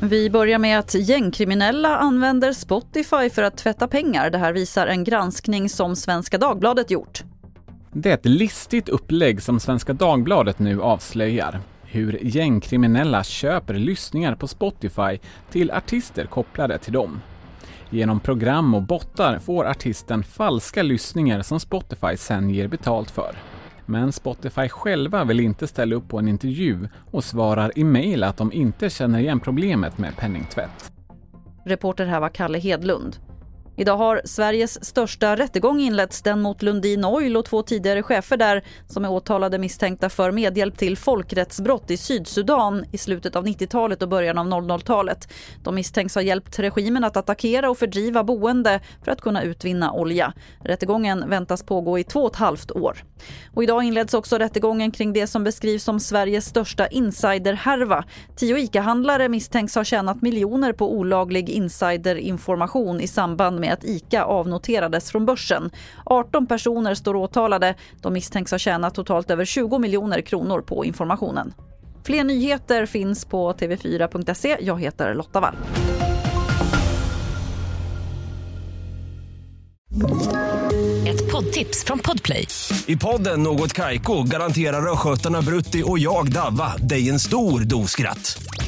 Vi börjar med att gängkriminella använder Spotify för att tvätta pengar. Det här visar en granskning som Svenska Dagbladet gjort. Det är ett listigt upplägg som Svenska Dagbladet nu avslöjar. Hur gängkriminella köper lyssningar på Spotify till artister kopplade till dem. Genom program och bottar får artisten falska lyssningar som Spotify sen ger betalt för. Men Spotify själva vill inte ställa upp på en intervju och svarar i mejl att de inte känner igen problemet med penningtvätt. Reporter här var Kalle Hedlund. Idag har Sveriges största rättegång inletts, den mot Lundin Oil och två tidigare chefer där som är åtalade misstänkta för medhjälp till folkrättsbrott i Sydsudan i slutet av 90-talet och början av 00-talet. De misstänks ha hjälpt regimen att attackera och fördriva boende för att kunna utvinna olja. Rättegången väntas pågå i två och ett halvt år. Och idag inleds också rättegången kring det som beskrivs som Sveriges största insiderhärva. Tio ICA-handlare misstänks ha tjänat miljoner på olaglig insiderinformation i samband med med att ICA avnoterades från börsen. 18 personer står åtalade. De misstänks ha tjänat totalt över 20 miljoner kronor på informationen. Fler nyheter finns på tv4.se. Jag heter Lotta Wall. Ett poddtips från Podplay. I podden Något Kaiko garanterar östgötarna Brutti och jag, Davva, dig en stor dos skratt.